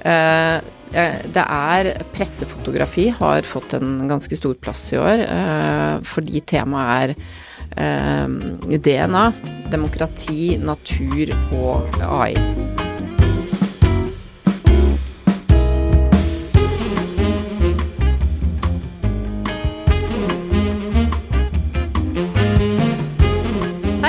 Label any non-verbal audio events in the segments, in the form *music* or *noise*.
Eh, eh, det er Pressefotografi har fått en ganske stor plass i år, eh, fordi temaet er DNA, demokrati, natur og AI.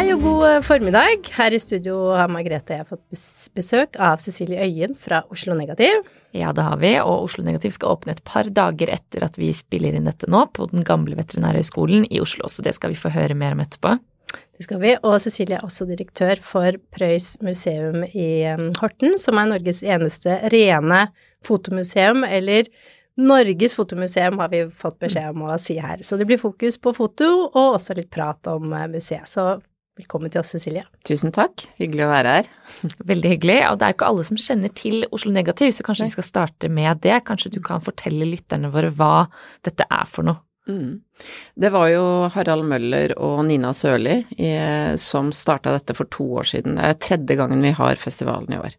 Hei og god formiddag. Her i studio har Margrethe og jeg fått besøk av Cecilie Øyen fra Oslo Negativ. Ja, det har vi, og Oslo Negativ skal åpne et par dager etter at vi spiller inn dette nå, på den gamle veterinærhøgskolen i Oslo, så det skal vi få høre mer om etterpå. Det skal vi. Og Cecilie er også direktør for Prøys museum i Horten, som er Norges eneste rene fotomuseum, eller Norges fotomuseum har vi fått beskjed om å si her. Så det blir fokus på foto, og også litt prat om eh, museet. Så velkommen til oss, Cecilie. Tusen takk, hyggelig å være her. *laughs* Veldig hyggelig, og det er jo ikke alle som kjenner til Oslo Negativ, så kanskje vi skal starte med det. Kanskje du kan fortelle lytterne våre hva dette er for noe. Mm. Det var jo Harald Møller og Nina Sørli eh, som starta dette for to år siden. Det er tredje gangen vi har festivalen i år.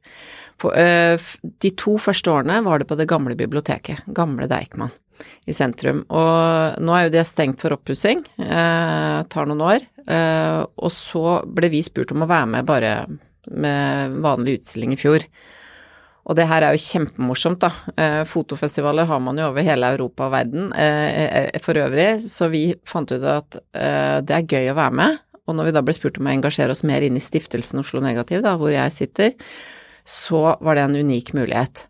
På, eh, de to første årene var det på det gamle biblioteket, gamle Deichman i sentrum. Og nå er jo det stengt for oppussing, eh, tar noen år. Eh, og så ble vi spurt om å være med bare med vanlig utstilling i fjor. Og det her er jo kjempemorsomt, da. Eh, fotofestivaler har man jo over hele Europa og verden eh, eh, for øvrig, så vi fant ut at eh, det er gøy å være med. Og når vi da ble spurt om å engasjere oss mer inn i stiftelsen Oslo Negativ, da, hvor jeg sitter, så var det en unik mulighet.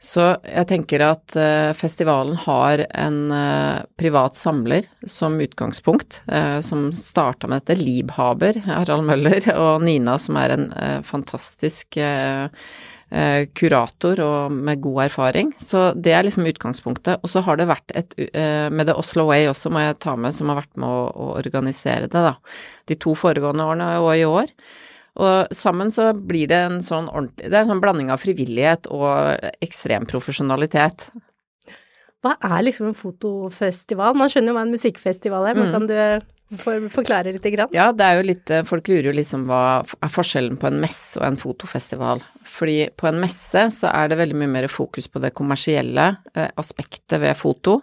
Så jeg tenker at eh, festivalen har en eh, privat samler som utgangspunkt, eh, som starta med dette. Liebhaber, Harald Møller, *laughs* og Nina, som er en fantastisk kurator og med god erfaring. Så det er liksom utgangspunktet. Og så har det vært et Med The Oslo Way også, må jeg ta med, som har vært med å, å organisere det, da. De to foregående årene og i år. Og sammen så blir det en sånn ordentlig Det er en sånn blanding av frivillighet og ekstrem profesjonalitet. Hva er liksom en fotofestival? Man skjønner jo hva en musikkfestival er, men Mm. kan du for, forklare lite grann? Ja, det er jo litt eh, Folk lurer jo liksom hva er forskjellen på en messe og en fotofestival. Fordi på en messe så er det veldig mye mer fokus på det kommersielle eh, aspektet ved foto.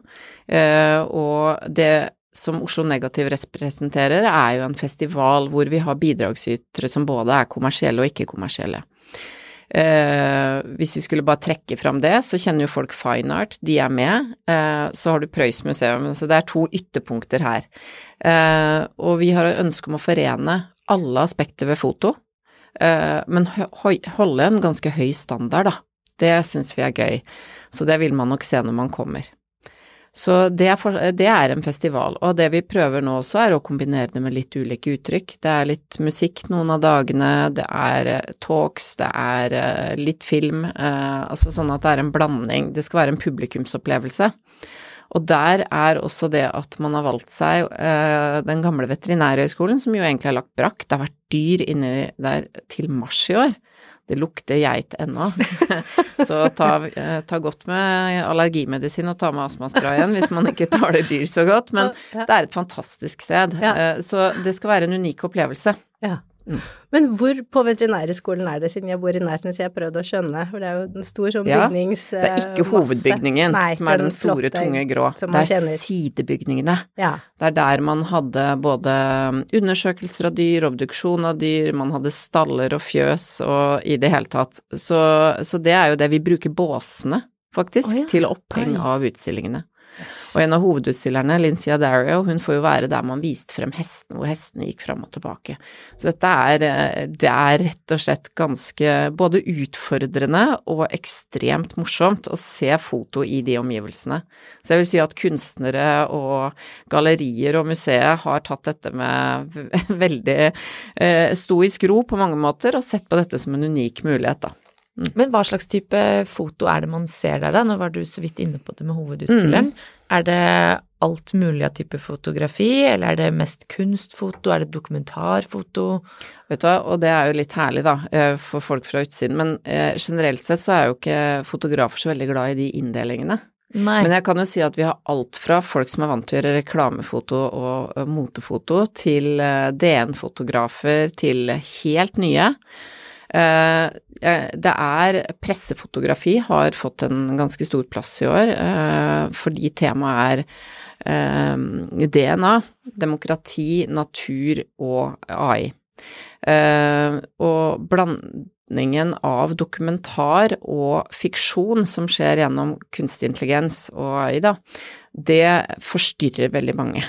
Eh, og det som Oslo Negativ representerer, er jo en festival hvor vi har bidragsytere som både er kommersielle og ikke-kommersielle. Eh, hvis vi skulle bare trekke fram det, så kjenner jo folk Fine Art, de er med. Eh, så har du Prøys museum, så det er to ytterpunkter her. Eh, og vi har ønske om å forene alle aspekter ved foto, eh, men holde en ganske høy standard, da. Det syns vi er gøy. Så det vil man nok se når man kommer. Så det er, for, det er en festival, og det vi prøver nå også er å kombinere det med litt ulike uttrykk. Det er litt musikk noen av dagene, det er eh, talks, det er eh, litt film, eh, altså sånn at det er en blanding. Det skal være en publikumsopplevelse. Og der er også det at man har valgt seg eh, den gamle veterinærhøgskolen, som jo egentlig har lagt brakk. Det har vært dyr inni der til mars i år. Det lukter geit ennå. *laughs* så ta, eh, ta godt med allergimedisin og ta med astmasprayen hvis man ikke tåler dyr så godt. Men det er et fantastisk sted. Eh, Så det skal være en unik opplevelse. Ja. Mm. Men hvor på veterinærhøgskolen er det, siden jeg bor i nærheten, så jeg har prøvd å skjønne, for det er jo en stor sånn Ja. Det er ikke eh, hovedbygningen Nei, som er den store, flotte tunge grå. Det er kjenner. sidebygningene. Ja. Det er der man hadde både undersøkelser av dyr, obduksjon av dyr, man hadde staller og fjøs og i det hele tatt. Så, så det er jo det vi bruker båsene, faktisk, oh, ja. til oppheng av utstillingene. Og en av hovedutstillerne, Lincia Dario, hun får jo være der man viste frem hestene, hvor hestene gikk fram og tilbake. Så dette er, eh, det er rett og slett ganske både utfordrende og ekstremt morsomt å se foto i de omgivelsene. Så jeg vil si at kunstnere og gallerier og museet har tatt dette med *laughs* veldig eh, stoisk ro på mange måter, og sett på dette som en unik mulighet, da. Mm. Men hva slags type foto er det man ser der, da? Nå var du så vidt inne på det med hovedutstilleren. Mm. Er det alt mulig av type fotografi, eller er det mest kunstfoto, er det dokumentarfoto? Vet du hva, og det er jo litt herlig, da, eh, for folk fra utsiden, men eh, generelt sett så er jo ikke fotografer så veldig glad i de inndelingene. Nei. Men jeg kan jo si at vi har alt fra folk som er vant til å gjøre reklamefoto og motefoto, til eh, DN-fotografer, til helt nye. Eh, det er Pressefotografi har fått en ganske stor plass i år, eh, fordi temaet er eh, DNA, demokrati, natur og AI. Og blandingen av dokumentar og fiksjon som skjer gjennom kunstig intelligens og AI, da, det forstyrrer veldig mange.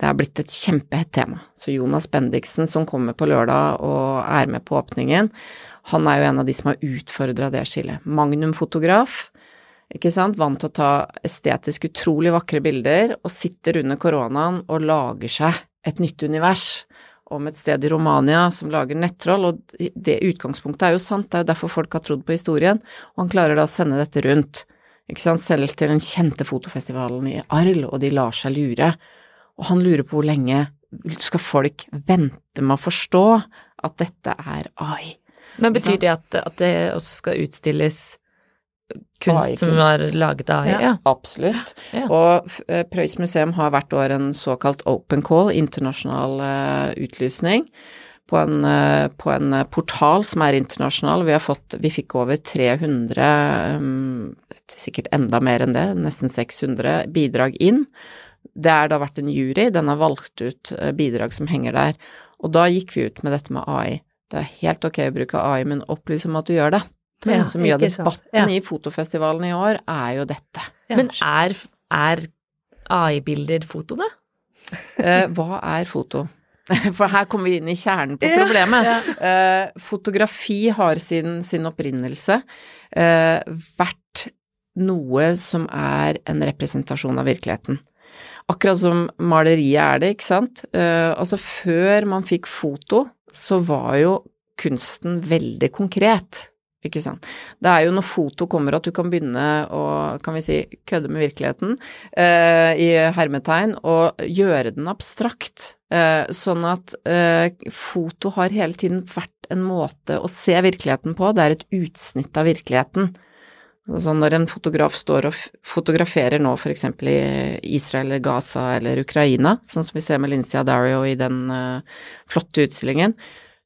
Det er blitt et kjempehett tema. Så Jonas Bendiksen, som kommer på lørdag og er med på åpningen, han er jo en av de som har utfordra det skillet. Magnum-fotograf, ikke sant, vant til å ta estetisk utrolig vakre bilder, og sitter under koronaen og lager seg et nytt univers om et sted i Romania som lager nettroll, og det utgangspunktet er jo sant, det er jo derfor folk har trodd på historien, og han klarer da å sende dette rundt, ikke sant, selv til den kjente fotofestivalen i Arl, og de lar seg lure og han lurer på hvor lenge skal folk vente med å forstå at dette er AI. Men betyr det at, at det også skal utstilles kunst som var laget av AI? Ja, absolutt. Ja. Og uh, Prøys museum har hvert år en såkalt open call, internasjonal uh, utlysning, på en, uh, på en, portal som er internasjonal. Vi, har fått, vi fikk over 300, um, sikkert enda mer enn det, nesten 600 bidrag inn. Det har da vært en jury, den har valgt ut eh, bidrag som henger der. Og da gikk vi ut med dette med AI. Det er helt ok å bruke AI, men opplys om at du gjør det. Ja, så mye av debatten ja. i fotofestivalen i år er jo dette. Ja. Men er, er AI-bilder foto, da? Eh, hva er foto? *laughs* For her kommer vi inn i kjernen på problemet. Ja, ja. Eh, fotografi har sin, sin opprinnelse eh, vært noe som er en representasjon av virkeligheten. Akkurat som maleriet er det, ikke sant. Uh, altså før man fikk foto, så var jo kunsten veldig konkret. Ikke sant. Det er jo når foto kommer at du kan begynne å, kan vi si, kødde med virkeligheten, uh, i hermetegn, og gjøre den abstrakt. Uh, sånn at foto har hele tiden vært en måte å se virkeligheten på, det er et utsnitt av virkeligheten. Så når en fotograf står og fotograferer nå f.eks. i Israel Gaza eller Ukraina, sånn som vi ser med Lincia Dario i den uh, flotte utstillingen,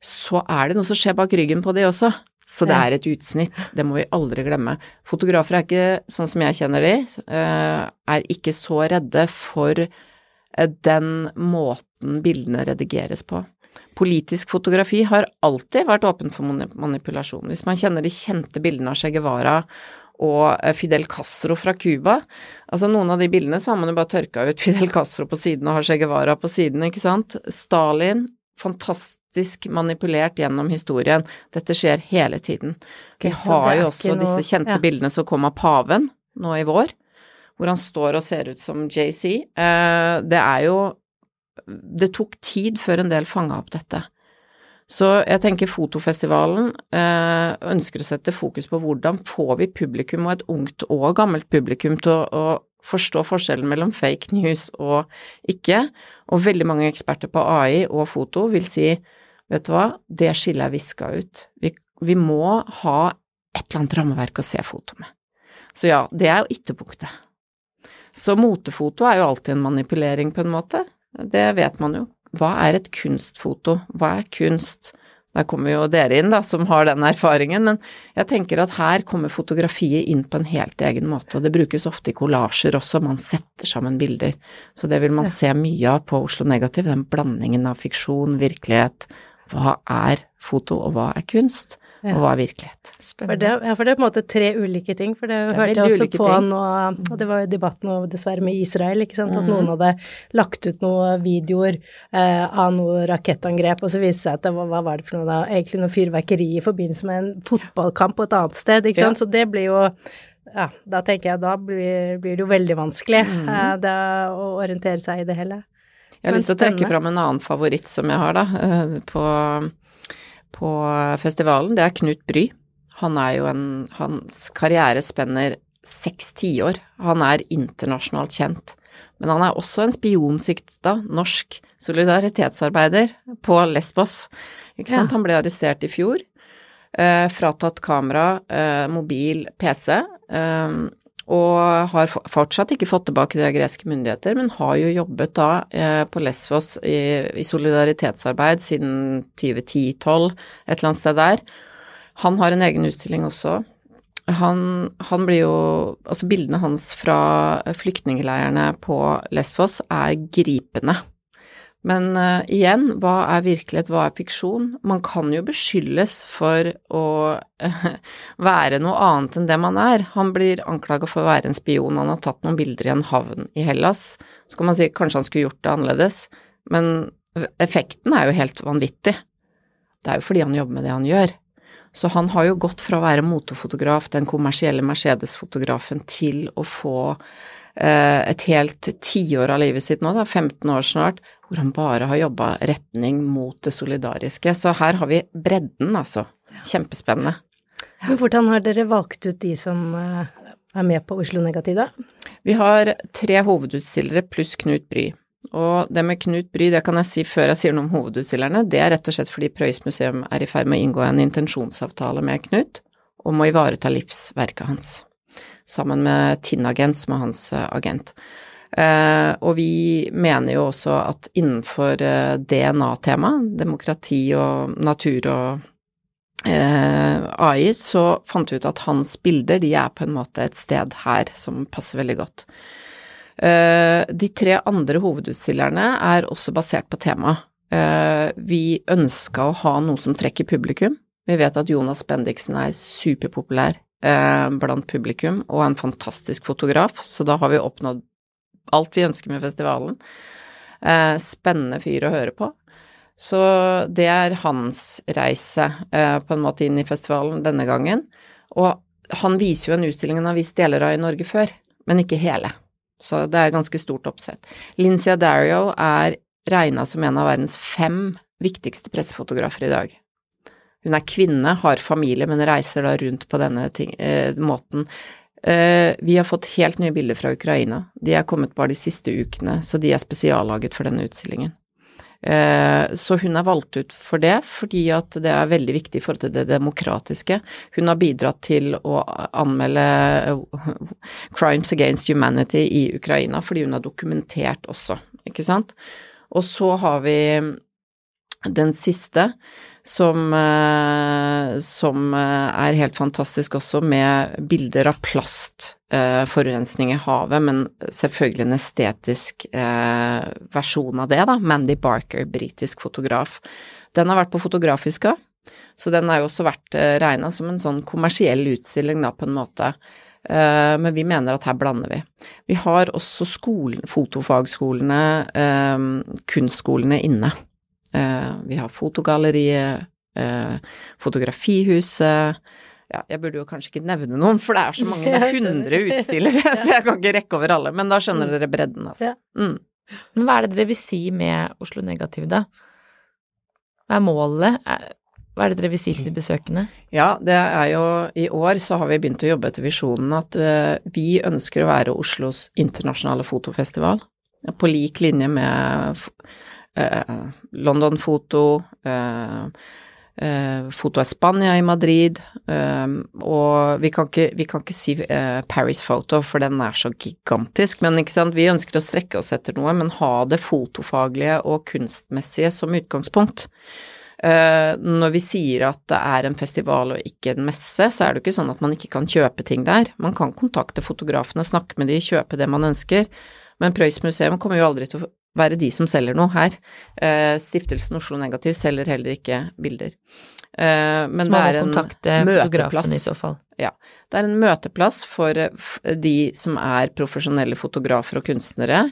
så er det noe som skjer bak ryggen på de også. Så det er et utsnitt, det må vi aldri glemme. Fotografer er ikke, sånn som jeg kjenner de, uh, er ikke så redde for uh, den måten bildene redigeres på. Politisk fotografi har alltid vært åpen for manipulasjon. Hvis man kjenner de kjente bildene av Che Guevara og eh, Fidel Castro fra Cuba. Altså noen av de bildene så har man jo bare tørka ut *laughs* Fidel Castro på siden og har Che Guevara på siden, ikke sant. Stalin, fantastisk manipulert gjennom historien. Dette skjer hele tiden. Vi har jo også noe, disse kjente ja. bildene som kom av paven nå i vår, hvor han står og ser ut som JC. Eh, det er jo Det tok tid før en del fanga opp dette. Så jeg tenker fotofestivalen eh, ønsker å sette fokus på hvordan får vi publikum, og et ungt og gammelt publikum, til å, å forstå forskjellen mellom fake news og ikke. Og veldig mange eksperter på AI og foto vil si vet du hva, det skillet er viska ut. Vi, vi må ha et eller annet rammeverk å se foto med. Så ja, det er jo ytterpunktet. Så motefoto er jo alltid en manipulering på en måte. Det vet man jo hva er et kunstfoto? Hva er kunst? Der kommer jo dere inn, da, som har den erfaringen, men jeg tenker at her kommer fotografiet inn på en helt egen måte, og det brukes ofte i kollasjer også, man setter sammen bilder. Så det vil man se mye av på Oslo Negativ, den blandingen av fiksjon, virkelighet. Hva er foto, og hva er kunst? og hva er virkelighet. For det, ja, for det er på en måte tre ulike ting, for det, det hørte jeg også på ting. nå, og det var jo debatt nå dessverre med Israel, ikke sant, at Mhm. noen hadde lagt ut noen videoer eh, av noe rakettangrep, og så viste det seg at det var, hva var det for noe da, egentlig noe fyrverkeri i forbindelse med en fotballkamp på et annet sted, ikke sant, så det blir jo ja, da tenker jeg da blir, blir det jo veldig vanskelig mm. eh, det, å orientere seg i det hele. Jeg har lyst til å trekke fram en annen favoritt som jeg har, da, eh, på, på festivalen. Det er Knut Bry. Han er jo en Hans karriere spenner seks tiår. Han er internasjonalt kjent. Men han er også en spionsikta norsk solidaritetsarbeider på Lesbos. Ikke sant? Ja. Han ble arrestert i fjor. Eh, fratatt kamera, eh, mobil, PC. Eh, og har fortsatt ikke fått tilbake av greske myndigheter, men har jo jobbet da eh, på Lesvos i, i solidaritetsarbeid siden 2010-2012, et eller annet sted der. Han har en egen utstilling også. Han, han blir jo Altså, bildene hans fra flyktningleirene på Lesvos er gripende. Men uh, igjen, hva er virkelighet, hva er fiksjon? Man kan jo beskyldes for å uh, *laughs* være noe annet enn det man er. Han blir anklaga for å være en spion, han har tatt noen bilder i en havn i Hellas. Så kan man si kanskje han skulle gjort det annerledes, men effekten er jo helt vanvittig. Det er jo fordi han jobber med det han gjør. Så han har jo gått fra å være motorfotograf, den kommersielle Mercedes-fotografen, til å få et helt tiår av livet sitt nå, da, 15 år snart, hvor han bare har jobba retning mot det solidariske. Så her har vi bredden, altså. Kjempespennende. Men hvordan har dere valgt ut de som eh, er med på Oslo Negativ, da? Vi har tre hovedutstillere pluss Knut Bry. Og det med Knut Bry, det kan jeg si før jeg sier noe om hovedutstillerne, det er rett og slett fordi Prøys museum er i ferd med å inngå en intensjonsavtale med Knut om å ivareta livsverket hans, sammen med Tinnagent, som er hans eh, agent. Eh, og vi mener jo også at innenfor eh, DNA-temaet, demokrati og natur og AI, så fant vi ut at hans bilder, de er på en måte et sted her som passer veldig godt. De tre andre hovedutstillerne er også basert på tema. Eh, vi ønska å ha noe som trekker publikum. Vi vet at Jonas Bendiksen er superpopulær eh, blant publikum og en fantastisk fotograf, så da har vi oppnådd alt vi ønsker med festivalen. Eh, spennende fyr å høre på. Så det er hans reise eh, på en måte inn i festivalen denne gangen. Og han viser jo en utstilling han har vist deler av i Norge før, men ikke hele. Så det er ganske stort oppsett. Lindsay Dario er regna som en av verdens fem viktigste pressefotografer i dag. Hun er kvinne, har familie, men reiser da rundt på denne ting, eh, måten. Eh, vi har fått helt nye bilder fra Ukraina. De er kommet bare de siste ukene, så de er spesiallaget for denne utstillingen. Eh, så hun er valgt ut for det, fordi at det er veldig viktig i forhold til det demokratiske. Hun har bidratt til å anmelde eh, Crimes Against Humanity i Ukraina, fordi hun har dokumentert også, ikke sant. Og så har vi den siste, som, eh, som eh, er helt fantastisk også, med bilder av plastforurensning i havet, men selvfølgelig en estetisk eh, versjon av det, da. Mandy Barker, britisk fotograf. Den har vært på Fotografiska, så den har jo også vært eh, regna som en sånn kommersiell utstilling, da, på en måte. Eh, men vi mener at her blander vi. Vi har også skolen, fotofagskolene, eh, kunstskolene inne. Eh, vi har Fotogalleriet, eh, Fotografihuset ja, jeg burde jo kanskje ikke nevne noen, for det er så mange det er *laughs* hundre utstillere, *laughs* så jeg kan ikke rekke over alle, men da skjønner dere bredden, altså. Mm. Men hva er det dere vil si med Oslo Negativ, da? Hva er målet? Hva er det dere vil si til de besøkende? Ja, det er jo I år så har vi begynt å jobbe etter visjonen at eh, vi ønsker å være Oslos internasjonale fotofestival. På lik linje med London Foto, eh, eh, Foto Espania i Madrid, eh, og vi kan ikke, vi kan ikke si eh, Paris Photo, for den er så gigantisk, men ikke sant, vi ønsker å strekke oss etter noe, men ha det fotofaglige og kunstmessige som utgangspunkt. Eh, når vi sier at det er en festival og ikke en messe, så er det jo ikke sånn at man ikke kan kjøpe ting der. Man kan kontakte fotografene, snakke med de, kjøpe det man ønsker. Men Prøys museum kommer jo aldri til å være de som selger noe her. Eh, Stiftelsen Oslo Negativ selger heller ikke bilder. Eh, men det er en møteplass. i så fall. Ja. Det er en møteplass for de som er profesjonelle fotografer og kunstnere,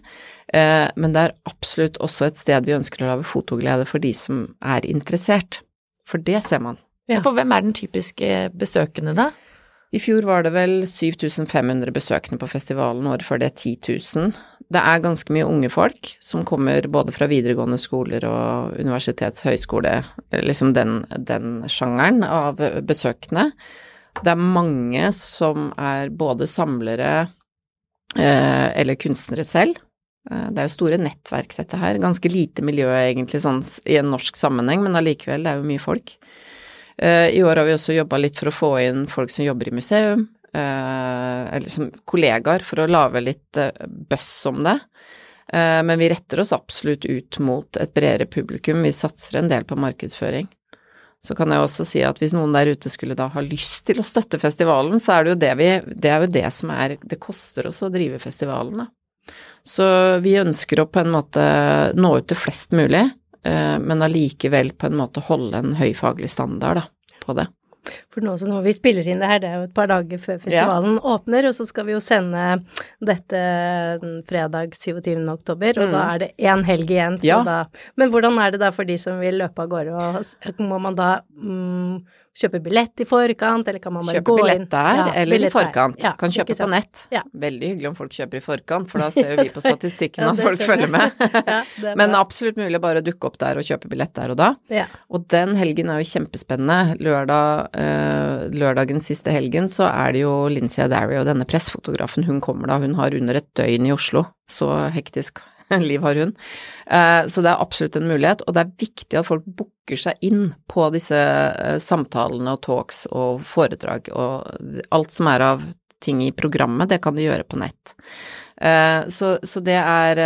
eh, men det er absolutt også et sted vi ønsker å lage fotoglede for de som er interessert. For det ser man. Ja. For hvem er den typiske besøkende, da? I fjor var det vel 7500 besøkende på festivalen, året før det 10 000. Det er ganske mye unge folk som kommer både fra videregående skoler og universitets høyskole, liksom den, den sjangeren av besøkende. Det er mange som er både samlere eh, eller kunstnere selv. Eh, Det er jo store nettverk, dette her. Ganske lite miljø, egentlig, sånn i en norsk sammenheng, men allikevel, det er jo mye folk. Eh, I år har vi også jobba litt for å få inn folk som jobber i museum, eller som kollegaer, for å lage litt bøss buzz om det. Eh, Men vi retter oss absolutt ut mot et bredere publikum. Vi satser en del på markedsføring. Så kan jeg også si at hvis noen der ute skulle da ha lyst til å støtte festivalen, så er det jo det vi Det er jo det som er Det koster oss å drive festivalen, da. Så vi ønsker å på en måte nå ut til flest mulig, eh, men allikevel på en måte holde en høy faglig standard da, på det. For nå som vi spiller inn det her, det er jo et par dager før festivalen åpner, og så skal vi jo sende dette fredag 27. oktober, og Mm. da er det én helg igjen. Så Ja. da, men hvordan er det da for de som vil løpe av gårde, og må man da mm, kjøpe billett i forkant, eller kan man bare Kjøpe gå billett der, Ja, eller i billett i forkant. Ja, kan kjøpe på nett. Ja. Veldig hyggelig om folk kjøper i forkant, for da *laughs* ser jo vi på statistikken at folk følger med. Men absolutt mulig å bare dukke opp der og kjøpe billett der og da. Ja. Og den helgen er jo kjempespennende. Lørdag, øh, lørdagen siste helgen så er det jo Lindsay og denne pressefotografen, hun kommer da. Hun har under et døgn i Oslo. Så hektisk *laughs* liv har hun. Eh, så det er absolutt en mulighet, og det er viktig at folk booker seg inn på disse eh, samtalene og talks og foredrag og alt som er av ting i programmet, det kan de gjøre på nett. Eh, Så, så det er,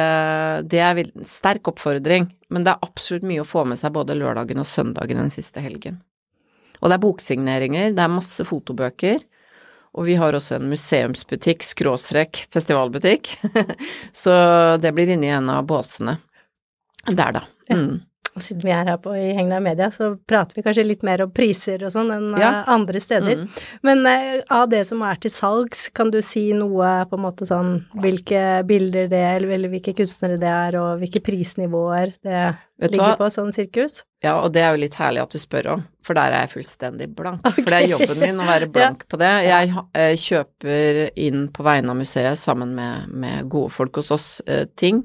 det er en sterk oppfordring, men det er absolutt mye å få med seg både lørdagen og søndagen den siste helgen. Og det er boksigneringer, det er masse fotobøker, og vi har også en museumsbutikk, skråstrek festivalbutikk, *laughs* så det blir inni en av båsene der, da. Mm. Og siden vi er her på, i Hegna Media, så prater vi kanskje litt mer om priser og sånn enn Ja. eh, andre steder. Mm. Men eh, av det som er til salgs, kan du si noe på en måte sånn hvilke bilder det er, eller, eller hvilke kunstnere det er, og hvilke prisnivåer det Vet ligger på, sånn sirkus? Ja, og det er jo litt herlig at du spør om, for der er jeg fullstendig blank. For det er jobben min å være *laughs* blank på det. Jeg eh, kjøper inn på vegne av museet sammen med, med gode folk hos oss eh, ting,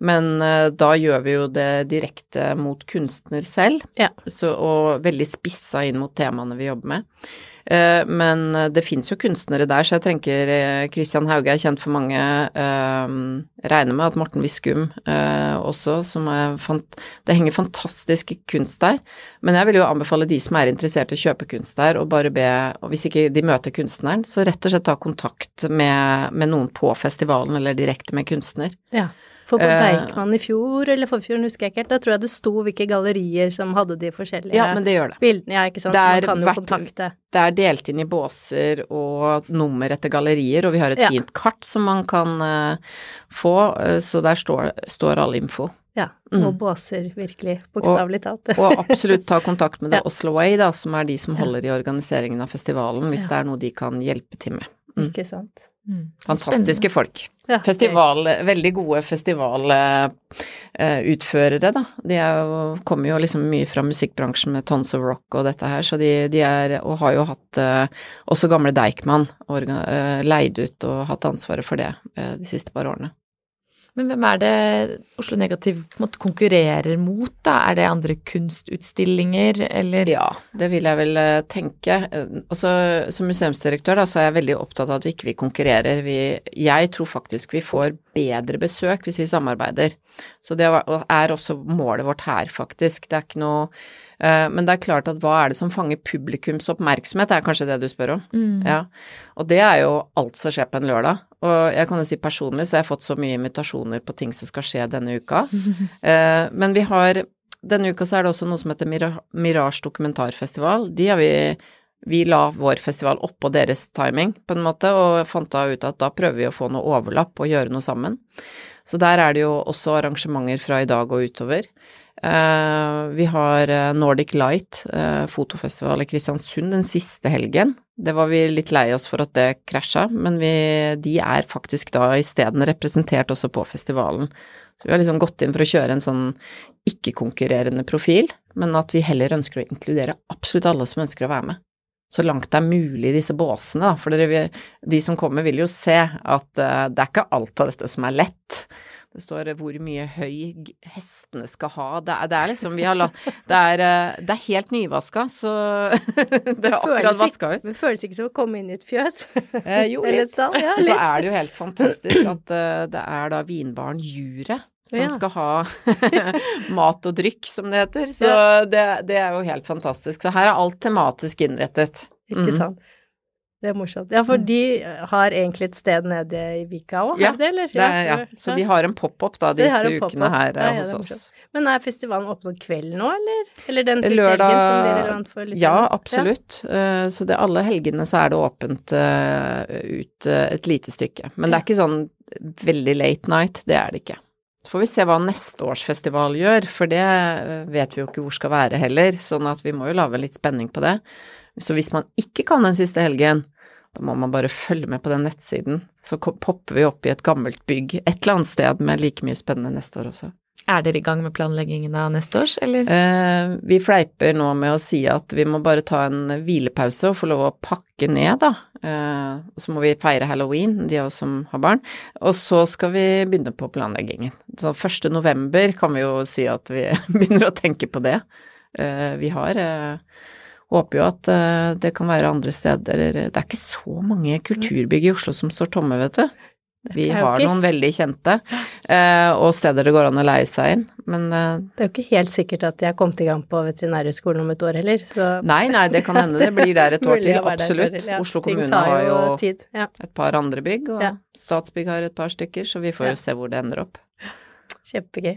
men eh, da gjør vi jo det direkte mot kunstner selv, Ja. så, og veldig spissa inn mot temaene vi jobber med. Eh, Men eh, det fins jo kunstnere der, så jeg tenker Kristian Christian Hauge er kjent for mange. eh, Regner med at Morten Viskum eh, også, som er Det henger fantastisk kunst der. Men jeg vil jo anbefale de som er interessert i å kjøpe kunst der, og bare be Og hvis ikke de møter kunstneren, så rett og slett ta kontakt med, med noen på festivalen, eller direkte med kunstner. Ja. For på Eh, Deichman i fjor, eller forfjor, husker jeg ikke helt, da tror jeg det sto hvilke gallerier som hadde de forskjellige Ja, men det gjør det. bildene. Ja, ikke sant. Det Så er man kan jo kontakte. Det er delt inn i båser og nummer etter gallerier, og vi har et Ja. fint kart som man kan uh, få, uh, så der står, står all info. Ja, Mm. og båser, virkelig, bokstavelig talt. Og absolutt ta kontakt med *laughs* The Ja. Oslo Way, da, som er de som holder i organiseringen av festivalen, hvis det er noe de kan hjelpe til med. Mm. Ikke sant. Mm. Fantastiske folk. Ja, Festival, veldig gode festivalutførere, da. De er jo, kommer jo liksom mye fra musikkbransjen med Tons of Rock og dette her, så de, de er, og har jo hatt eh, også gamle Deichman eh, leid ut og hatt ansvaret for det eh, de siste par årene. Men hvem er det Oslo Negativ måte konkurrerer mot, da? Er det andre kunstutstillinger, eller Ja, det vil jeg vel eh, tenke. Eh, Også som museumsdirektør da, så er jeg veldig opptatt av at vi ikke konkurrerer. Vi, jeg tror faktisk vi får bedre besøk hvis vi samarbeider. Så det er også målet vårt her, faktisk. Det er ikke noe eh, Men det er klart at hva er det som fanger publikums oppmerksomhet, er kanskje det du spør om. Mm. Ja, og det er jo alt som skjer på en lørdag. Og jeg kan jo si personlig så jeg har jeg fått så mye invitasjoner på ting som skal skje denne uka. *laughs* Eh, men vi har Denne uka så er det også noe som heter Mira- Mirage dokumentarfestival. De har vi vi la vår festival oppå deres timing, på en måte, og fant da ut at da prøver vi å få noe overlapp og gjøre noe sammen. Så der er det jo også arrangementer fra i dag og utover. Eh, vi har eh, Nordic Light eh, fotofestival i Kristiansund den siste helgen. Det var vi litt lei oss for at det krasja, men vi, de er faktisk da isteden representert også på festivalen. Så vi har liksom gått inn for å kjøre en sånn ikke-konkurrerende profil, men at vi heller ønsker å inkludere absolutt alle som ønsker å være med. Så langt det er mulig i disse båsene, da. For dere, de som kommer vil jo se at uh, det er ikke alt av dette som er lett. Det står hvor mye høy hestene skal ha. Det er, det er liksom Vi har la Det er, eh, det er helt nyvaska, så *laughs* det er akkurat vaska ut. Det føles ikke som å komme inn i et fjøs? Eh, jo, *laughs* litt. Stall, ja, litt. Så er det jo helt fantastisk at uh, *clears throat* det er da vinbaren Jure som ja. skal ha *laughs* mat og drykk, som det heter. Så ja. det, det, er jo helt fantastisk. Så her er alt tematisk innrettet. Ikke mm. Det er morsomt. Ja, for mm. de har egentlig et sted nede i Vika òg, ja, har de det, eller? Det er, ja, så de har en pop-up da disse ukene her ja, hos oss. Men er festivalen åpen om kvelden nå, eller? Eller den siste Lørdag, helgen som blir relevant for litt Ja, absolutt. Ja. så det alle helgene så er det åpent ut et lite stykke. Men det er ikke sånn veldig late night, det er det ikke. Så får vi se hva neste års festival gjør, for det vet vi jo ikke hvor skal være heller, sånn at vi må jo lage litt spenning på det. Så hvis man ikke kan den siste helgen, da må man bare følge med på den nettsiden. Så popper vi opp i et gammelt bygg et eller annet sted med like mye spennende neste år også. Er dere i gang med planleggingen av neste års, eller? Eh, vi fleiper nå med å si at vi må bare ta en hvilepause og få lov å pakke ned, da. Eh, og så må vi feire halloween, de av oss som har barn. Og så skal vi begynne på planleggingen. Så 1. november kan vi jo si at vi *laughs* begynner å tenke på det. Eh, vi har eh, håper jo at uh, det kan være andre steder Det er ikke så mange kulturbygg i Oslo som står tomme, vet du. Vi har noen veldig kjente, uh, og steder det går an å leie seg inn, men uh, Det er jo ikke helt sikkert at jeg har kommet i gang på Veterinærhøgskolen om et år heller, så Nei, nei, det kan hende det blir der et år *laughs* til, absolutt. Oslo kommune har jo et par andre bygg, og. Statsbygg har et par stykker, så vi får jo se hvor det ender opp. Kjempegøy.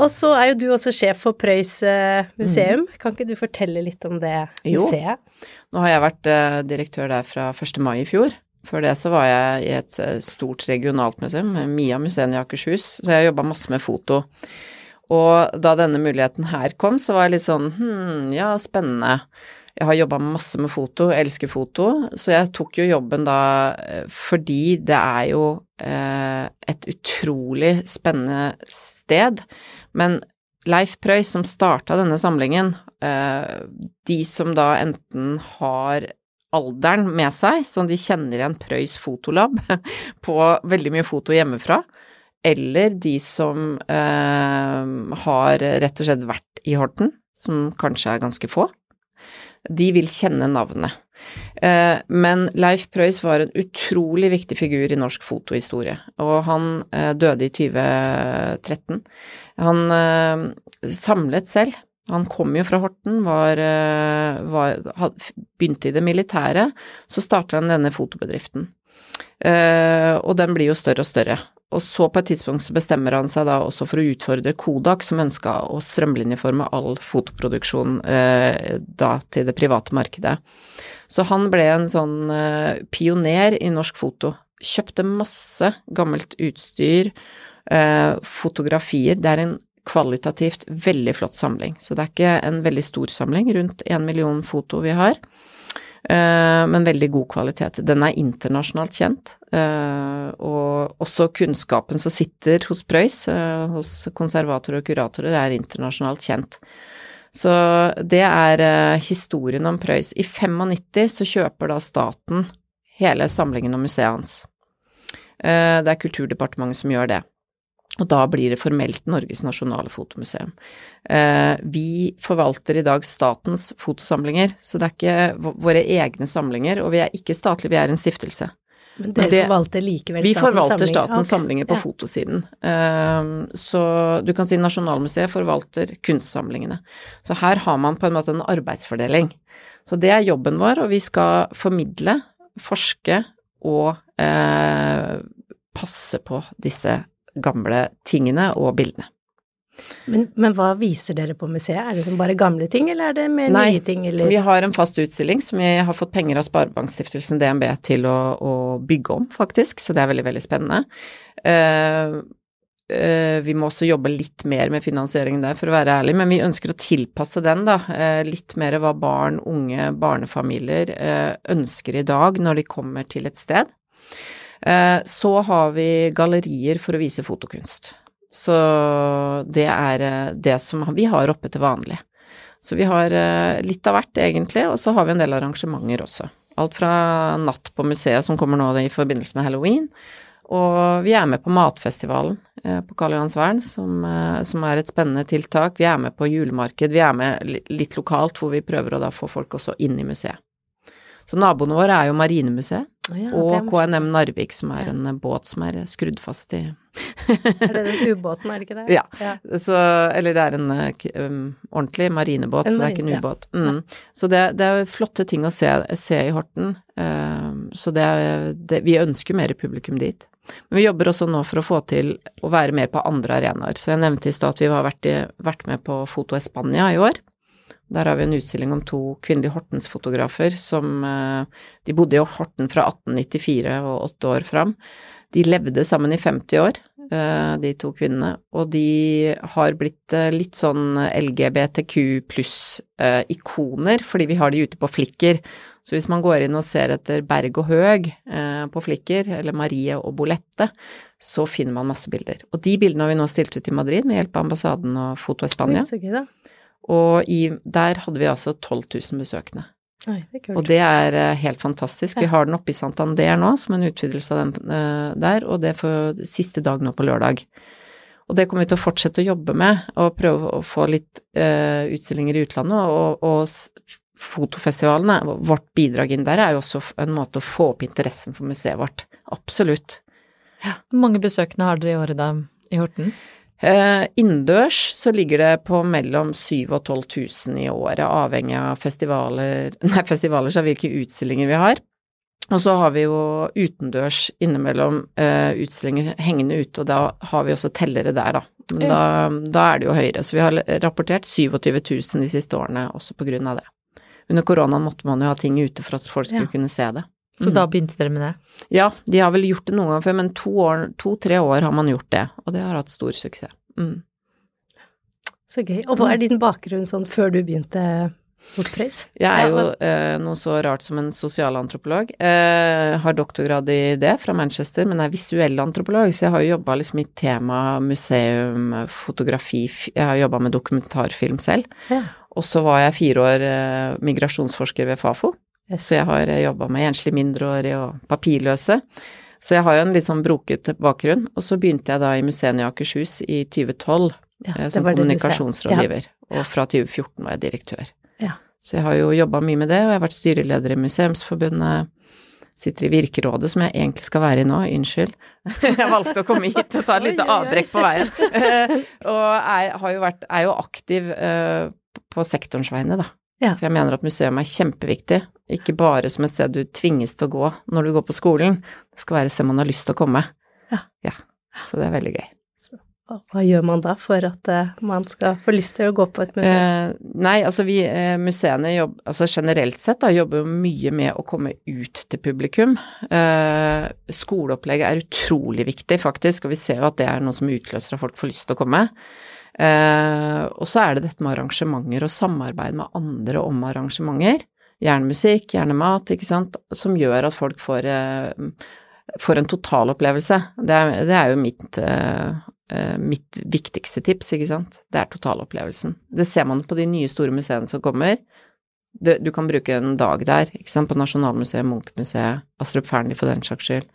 Og så er jo du også sjef for Prøys uh, museum. Mm. Kan ikke du fortelle litt om det museet? Jo. Nå har jeg vært uh, direktør der fra 1. mai i fjor. Før det så var jeg i et uh, stort regionalt museum, Mia museum i Akershus, så jeg jobba masse med foto. Og da denne muligheten her kom, så var jeg litt sånn hm, ja, spennende. Jeg har jobba masse med foto, elsker foto, så jeg tok jo jobben da fordi det er jo eh, et utrolig spennende sted. Men Leif Prøys, som starta denne samlingen, eh, de som da enten har alderen med seg, som de kjenner igjen Prøys fotolab *laughs* på veldig mye foto hjemmefra, eller de som eh, har rett og slett vært i Horten, som kanskje er ganske få, de vil kjenne navnet. Eh, men Leif Preus var en utrolig viktig figur i norsk fotohistorie, og han eh, døde i 2013. Han eh, samlet selv. Han kom jo fra Horten, var, var, begynte i det militære. Så startet han denne fotobedriften. Og den blir jo større og større. Og så på et tidspunkt så bestemmer han seg da også for å utfordre Kodak, som ønska å strømlinjeforme all fotoproduksjon eh, da til det private markedet. Så han ble en sånn eh, pioner i norsk foto. Kjøpte masse gammelt utstyr, Eh, fotografier, det er en kvalitativt veldig flott samling. Så det er ikke en veldig stor samling, rundt én million foto vi har. Eh, men veldig god kvalitet. Den er internasjonalt kjent, eh, og også kunnskapen som sitter hos Prøys, eh, hos konservatorer og kuratorer, er internasjonalt kjent. Så det er historien om Prøys. I 95 så kjøper da staten hele samlingen og museet hans. Det er Kulturdepartementet som gjør det. Og da blir det formelt Norges nasjonale fotomuseum. Eh, vi forvalter i dag statens fotosamlinger, så det er ikke våre egne samlinger, og vi er ikke statlige, vi er en stiftelse. Men dere det, forvalter likevel statens samlinger? Vi forvalter statens okay. samlinger på ja. fotosiden. Eh, så du kan si Nasjonalmuseet forvalter kunstsamlingene. Så her har man på en måte en arbeidsfordeling. Så det er jobben vår, og vi skal formidle, forske og eh, passe på disse gamle tingene og bildene. Men, men, hva viser dere på museet? Er det liksom bare gamle ting, eller er det mer Nei, nye ting? Eller? vi har en fast utstilling som vi har fått penger av Sparebankstiftelsen DNB til å, å, bygge om, faktisk, så det er veldig, veldig spennende. Uh, uh, vi må også jobbe litt mer med finansieringen der, for å være ærlig, men vi ønsker å tilpasse den, da. Uh, litt mer hva barn, unge, barnefamilier ønsker i dag når de kommer til et sted. Eh, så har vi gallerier for å vise fotokunst. Så det er eh, det som vi har oppe til vanlig. Så vi har eh, litt av hvert, egentlig, og så har vi en del arrangementer også. Alt fra Natt på museet, som kommer nå i forbindelse med halloween, og vi er med på Matfestivalen på Karl Johans vern, som, som, er et spennende tiltak. Vi er med på julemarked, vi er med litt lokalt, hvor vi prøver å da få folk også inn i museet. Så naboene våre er jo Marinemuseet ja, og KNM Narvik, som er en båt som er skrudd fast i Er det den ubåten, er det ikke det? *laughs* Ja. ja. Så, eller det er en um, ordentlig marinebåt, en så det er ikke en ubåt. Mm. Så det, det, er flotte ting å se, se i Horten. Uh, så det, det, Vi ønsker mer publikum dit. Men vi jobber også nå for å få til å være mer på andre arenaer. Så jeg nevnte i stad at vi har vært, vært med på Foto Spania i år. Der har vi en utstilling om to kvinnelige Hortens-fotografer som eh, De bodde i Horten fra 1894 og åtte år fram. De levde sammen i 50 år, eh, de to kvinnene, og de har blitt eh, litt sånn LGBTQ pluss-ikoner, fordi vi har de ute på Flikker. Så hvis man går inn og ser etter Berg og Høg på Flikker, eller Marie og Bolette, så finner man masse bilder. Og de bildene har vi nå stilt ut i Madrid med hjelp av ambassaden og Foto Espania. Og i, der hadde vi altså 12 000 besøkende. Oi, det og det er uh, helt fantastisk. Ja. Vi har den oppe i Santander nå, som en utvidelse av den uh, der, og det for siste dag nå på lørdag. Og det kommer vi til å fortsette å jobbe med, og prøve å få litt uh, utstillinger i utlandet. Og, og, fotofestivalene, vårt bidrag inn der, er jo også en måte å få opp interessen for museet vårt. Absolutt. Ja. Hvor mange besøkende har dere i året da i Horten? Eh, innendørs så ligger det på mellom 7000 og 12 000 i året, avhengig av festivaler, *laughs* nei, festivaler så hvilke utstillinger vi har. Og så har vi jo utendørs innimellom uh, utstillinger hengende ute, og da har vi også tellere der, da. Men da, da, er det jo høyere. Så vi har rapportert 27 000 de siste årene også på grunn av det. Under koronaen måtte man jo ha ting ute for at folk skulle ja. kunne se det. Så mm. da begynte dere med det? Ja, de har vel gjort det noen gang før, men to-tre to, år har man gjort det, og det har hatt stor suksess. Mm. Så gøy. Og hva er din bakgrunn sånn før du begynte hos Preus? Jeg er jo eh, noe så rart som en sosialantropolog. Eh, har doktorgrad i det fra Manchester, men er visuell antropolog, så jeg har jo jobba liksom i tema museum, fotografi Jeg har jobba med dokumentarfilm selv. Ja. Og så var jeg fire år eh, migrasjonsforsker ved Fafo. Yes. Så jeg har eh, jobba med enslige mindreårige og papirløse. Så jeg har jo en litt sånn brokete bakgrunn. Og så begynte jeg da i Museene i Akershus i 2012 ja, eh, som kommunikasjonsrådgiver. Ja. Og fra 2014 var jeg direktør. Ja. Så jeg har jo jobba mye med det, og jeg har vært styreleder i Museumsforbundet. Sitter i Virkerådet, som jeg egentlig skal være i nå, unnskyld. *laughs* Jeg valgte å komme hit og ta et lite avbrekk på veien. *laughs* og har jo vært, er jo aktiv uh, på sektorens vegne, da. Ja. For jeg mener at museum er kjempeviktig, ikke bare som et sted du tvinges til å gå når du går på skolen. Det skal være et sted man har lyst til å komme. Ja. ja. Så det er veldig gøy. hva gjør man da for at uh, man skal få lyst til å gå på et museum? Eh, nei, altså vi eh, museene jobb, altså generelt sett da, jobber jo mye med å komme ut til publikum. Eh, skoleopplegget er utrolig viktig, faktisk, og vi ser jo at det er noe som utløser at folk får lyst til å komme. Eh, og så er det dette med arrangementer og samarbeid med andre om arrangementer. Gjerne musikk, gjerne mat, ikke sant, som gjør at folk får, eh, får en totalopplevelse. Det det er jo mitt eh, Eh, mitt viktigste tips, ikke sant, det er totalopplevelsen. Det ser man på de nye store museene som kommer. Du, du kan bruke en dag der, ikke sant, på Nasjonalmuseet, Munchmuseet, Astrup Fearnley for den saks skyld.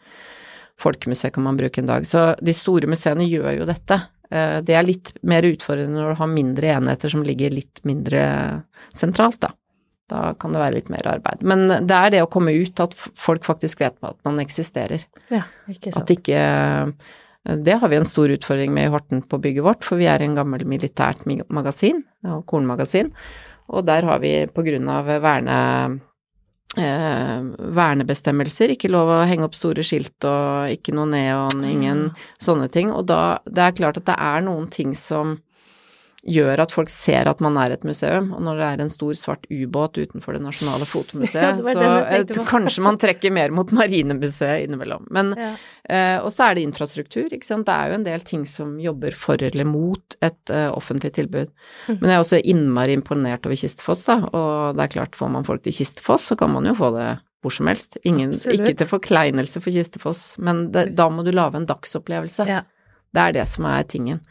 Folkemuseet kan man bruke en dag. Så de store museene gjør jo dette. Eh, det er litt mer utfordrende når du har mindre enheter som ligger litt mindre sentralt, da. Da kan det være litt mer arbeid. Men det er det å komme ut, at folk faktisk vet at man eksisterer. Ja, ikke sant. At ikke det har vi en stor utfordring med i Horten på bygget vårt, for vi er en gammel militært magasin, kornmagasin, og der har vi på grunn av verne, eh, vernebestemmelser ikke lov å henge opp store skilt og ikke noe neon, ingen sånne ting, og da det er klart at det er noen ting som gjør at folk ser at man er et museum, og når det er en stor svart ubåt utenfor det nasjonale fotomuseet, *laughs* ja, så *laughs* kanskje man trekker mer mot Marinemuseet innimellom. Men, ja. eh, og så er det infrastruktur, ikke sant. Det er jo en del ting som jobber for eller mot et uh, offentlig tilbud. Mm. Men jeg er også innmari imponert over Kistefoss, da, og det er klart, får man folk til Kistefoss, så kan man jo få det hvor som helst. Ingen, ikke til forkleinelse for Kistefoss, men det, da må du lage en dagsopplevelse. Ja. Det er det som er tingen.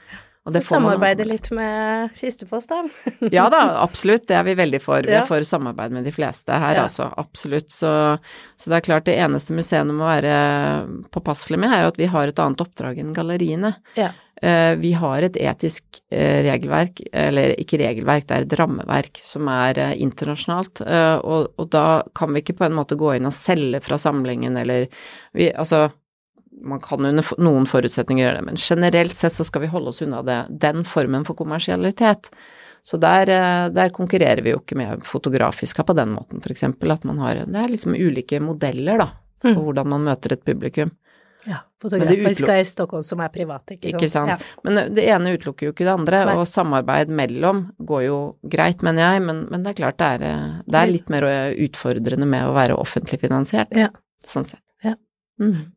Og det får Samarbeide litt med Kistefoss, da? *laughs* ja da, absolutt. Det er vi veldig for. Vi er for samarbeid med de fleste her, ja. altså. Absolutt. Så, så, det er klart det eneste museene må være påpasselige med, er jo at vi har et annet oppdrag enn galleriene. Ja. Uh, vi har et etisk uh, regelverk, eller ikke regelverk, det er et rammeverk som er uh, internasjonalt, og, og, da kan vi ikke på en måte gå inn og selge fra samlingen eller vi, altså man kan under noen forutsetninger gjøre det, men generelt sett så skal vi holde oss unna det, den formen for kommersialitet. Så der, eh, der, konkurrerer vi jo ikke med Fotografiska på den måten, eksempel. At man har Det er liksom ulike modeller, da, for mm. hvordan man møter et publikum. Ja, Fotografiska i Stockholm som er private, ikke sant. Ikke sant. Ja. Men det ene utelukker jo ikke det andre, Nei. og samarbeid mellom går jo greit, mener jeg, men, men det er klart det er, eh, det er, litt mer utfordrende med å være offentlig finansiert, ja. sånn sett. Ja. Mm.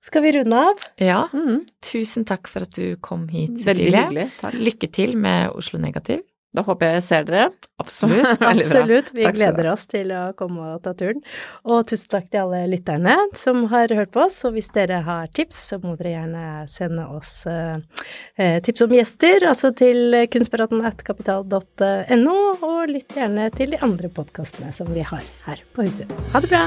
Skal vi runde av? Ja. Mm. Tusen takk for at du kom hit, Cecilie. Veldig hyggelig. Takk. Lykke til med Oslo Negativ. Da håper jeg jeg ser dere. Absolutt. *laughs* Absolutt. Vi gleder oss til å komme og ta turen. Og tusen takk til alle lytterne som har hørt på oss. Og hvis dere har tips, så må dere gjerne sende oss eh, tips om gjester, altså til kunstparaten.kapital.no, og lytt gjerne til de andre podkastene som vi har her på huset. Ha det bra!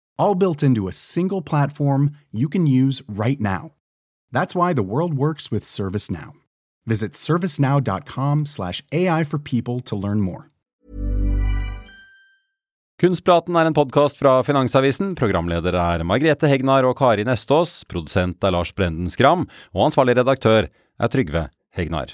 all built into a single platform you can use right now. That's why the world works with ServiceNow. Visit servicenow.com/ai for people to learn more. Kunstpraten er en podkast fra Finansavisen. Programleder er Margrethe Hegnar og Kari Nestås. Produsent er Lars Brenden Skram. Og ansvarlig redaktør er Trygve Hegnar.